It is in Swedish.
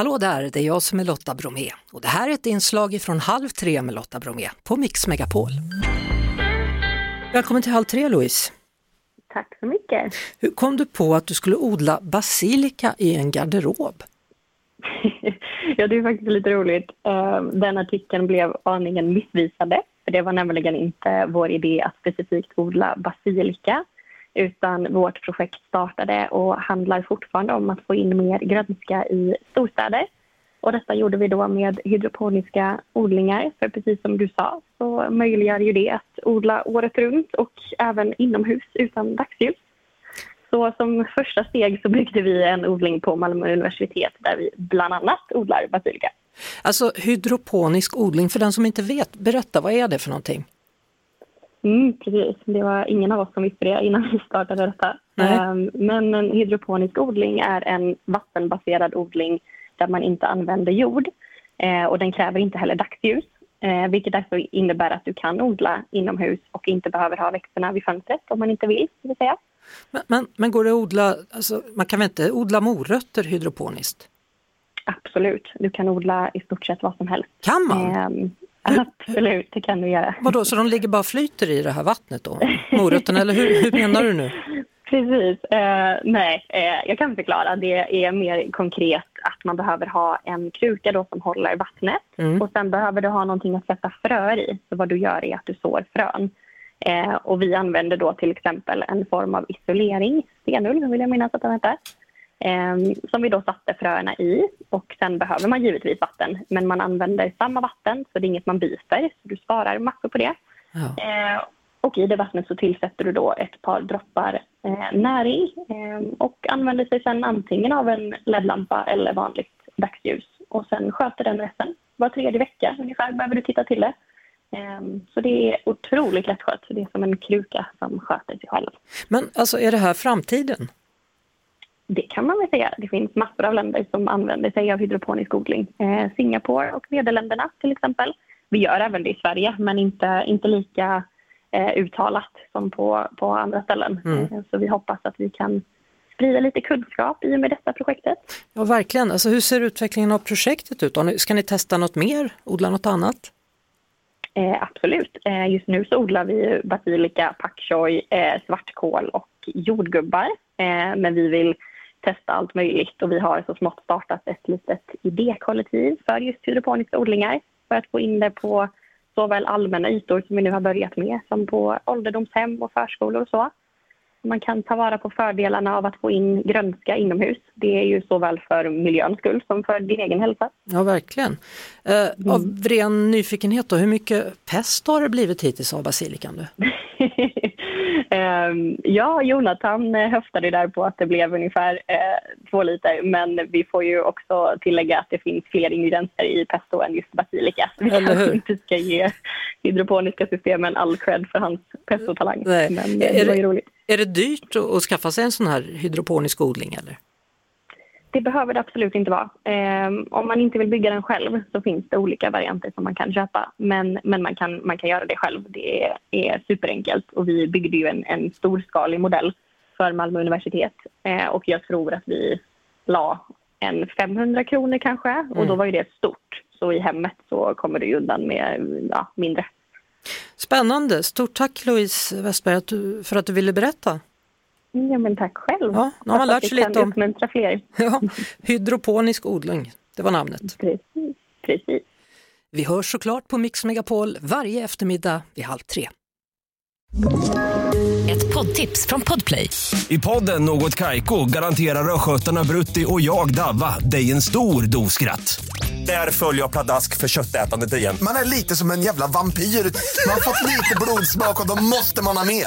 Hallå där, det är jag som är Lotta Bromé och det här är ett inslag från Halv tre med Lotta Bromé på Mix Megapol. Välkommen till Halv tre Louise. Tack så mycket. Hur kom du på att du skulle odla basilika i en garderob? ja, det är faktiskt lite roligt. Ehm, den artikeln blev aningen missvisande. För Det var nämligen inte vår idé att specifikt odla basilika utan vårt projekt startade och handlar fortfarande om att få in mer grönska i storstäder. Och detta gjorde vi då med hydroponiska odlingar. För precis som du sa så möjliggör ju det att odla året runt och även inomhus utan dagsljus. Så som första steg så byggde vi en odling på Malmö universitet där vi bland annat odlar basilika. Alltså hydroponisk odling, för den som inte vet, berätta vad är det för någonting? Mm, precis, det var ingen av oss som visste det innan vi startade detta. Um, men en hydroponisk odling är en vattenbaserad odling där man inte använder jord uh, och den kräver inte heller dagsljus. Uh, vilket därför innebär att du kan odla inomhus och inte behöver ha växterna vid fönstret om man inte vill. vill säga. Men, men, men, går det att odla, alltså, man kan väl inte odla morötter hydroponiskt? Absolut, du kan odla i stort sett vad som helst. Kan man? Um, Absolut, det kan du göra. Vadå, så de ligger bara flyter i det här vattnet då? Morötterna, eller hur, hur menar du nu? Precis. Eh, nej, eh, jag kan förklara. Det är mer konkret att man behöver ha en kruka då som håller vattnet mm. och sen behöver du ha någonting att sätta fröer i. Så vad du gör är att du sår frön. Eh, och vi använder då till exempel en form av isolering, stenull vill jag minnas att den heter som vi då satte fröerna i. Och sen behöver man givetvis vatten, men man använder samma vatten så det är inget man byter, så du sparar massor på det. Ja. Eh, och i det vattnet så tillsätter du då ett par droppar eh, näring eh, och använder sig sen antingen av en ledlampa eller vanligt dagsljus och sen sköter den resten. Var tredje vecka ungefär behöver du titta till det. Ehm, så det är otroligt lättskött. Det är som en kruka som sköter sig själv. Men alltså är det här framtiden? Det kan man väl säga. Det finns massor av länder som använder sig av hydroponisk odling. Eh, Singapore och Nederländerna till exempel. Vi gör även det i Sverige, men inte, inte lika eh, uttalat som på, på andra ställen. Mm. Eh, så vi hoppas att vi kan sprida lite kunskap i och med detta projektet. Ja, verkligen. Alltså, hur ser utvecklingen av projektet ut? Ska ni testa något mer, odla något annat? Eh, absolut. Eh, just nu så odlar vi basilika, pak choi, eh, svartkål och jordgubbar. Eh, men vi vill testa allt möjligt och vi har så smått startat ett litet idékollektiv för just hydroponiska odlingar för att få in det på såväl allmänna ytor som vi nu har börjat med som på ålderdomshem och förskolor och så. Man kan ta vara på fördelarna av att få in grönska inomhus. Det är ju såväl för miljöns skull som för din egen hälsa. Ja, verkligen. Eh, mm. Av ren nyfikenhet då, hur mycket pest har det blivit hittills av basilikan? Du? Ehm, ja, Jonathan höftade där på att det blev ungefär eh, två liter men vi får ju också tillägga att det finns fler ingredienser i pesto än just basilika. Vi kanske inte ska ge hydroponiska systemen all cred för hans pestotalang. Men är det var ju roligt. Är det dyrt att skaffa sig en sån här hydroponisk odling eller? Det behöver det absolut inte vara. Eh, om man inte vill bygga den själv så finns det olika varianter som man kan köpa. Men, men man, kan, man kan göra det själv. Det är, är superenkelt och vi byggde ju en, en storskalig modell för Malmö universitet eh, och jag tror att vi la en 500 kronor kanske mm. och då var ju det stort. Så i hemmet så kommer du undan med ja, mindre. Spännande! Stort tack Louise Westberg för att du ville berätta. Ja, men tack själv. Ja, nu har man lärt sig lite om fler. Ja, hydroponisk odling, det var namnet. Precis, precis. Vi hörs såklart på Mix Megapol varje eftermiddag vid halv tre. Ett poddtips från Podplay. I podden Något Kaiko garanterar östgötarna Brutti och jag, Davva, dig en stor dos skratt. Där följer jag pladask för köttätandet igen. Man är lite som en jävla vampyr. Man har fått lite blodsmak och då måste man ha mer.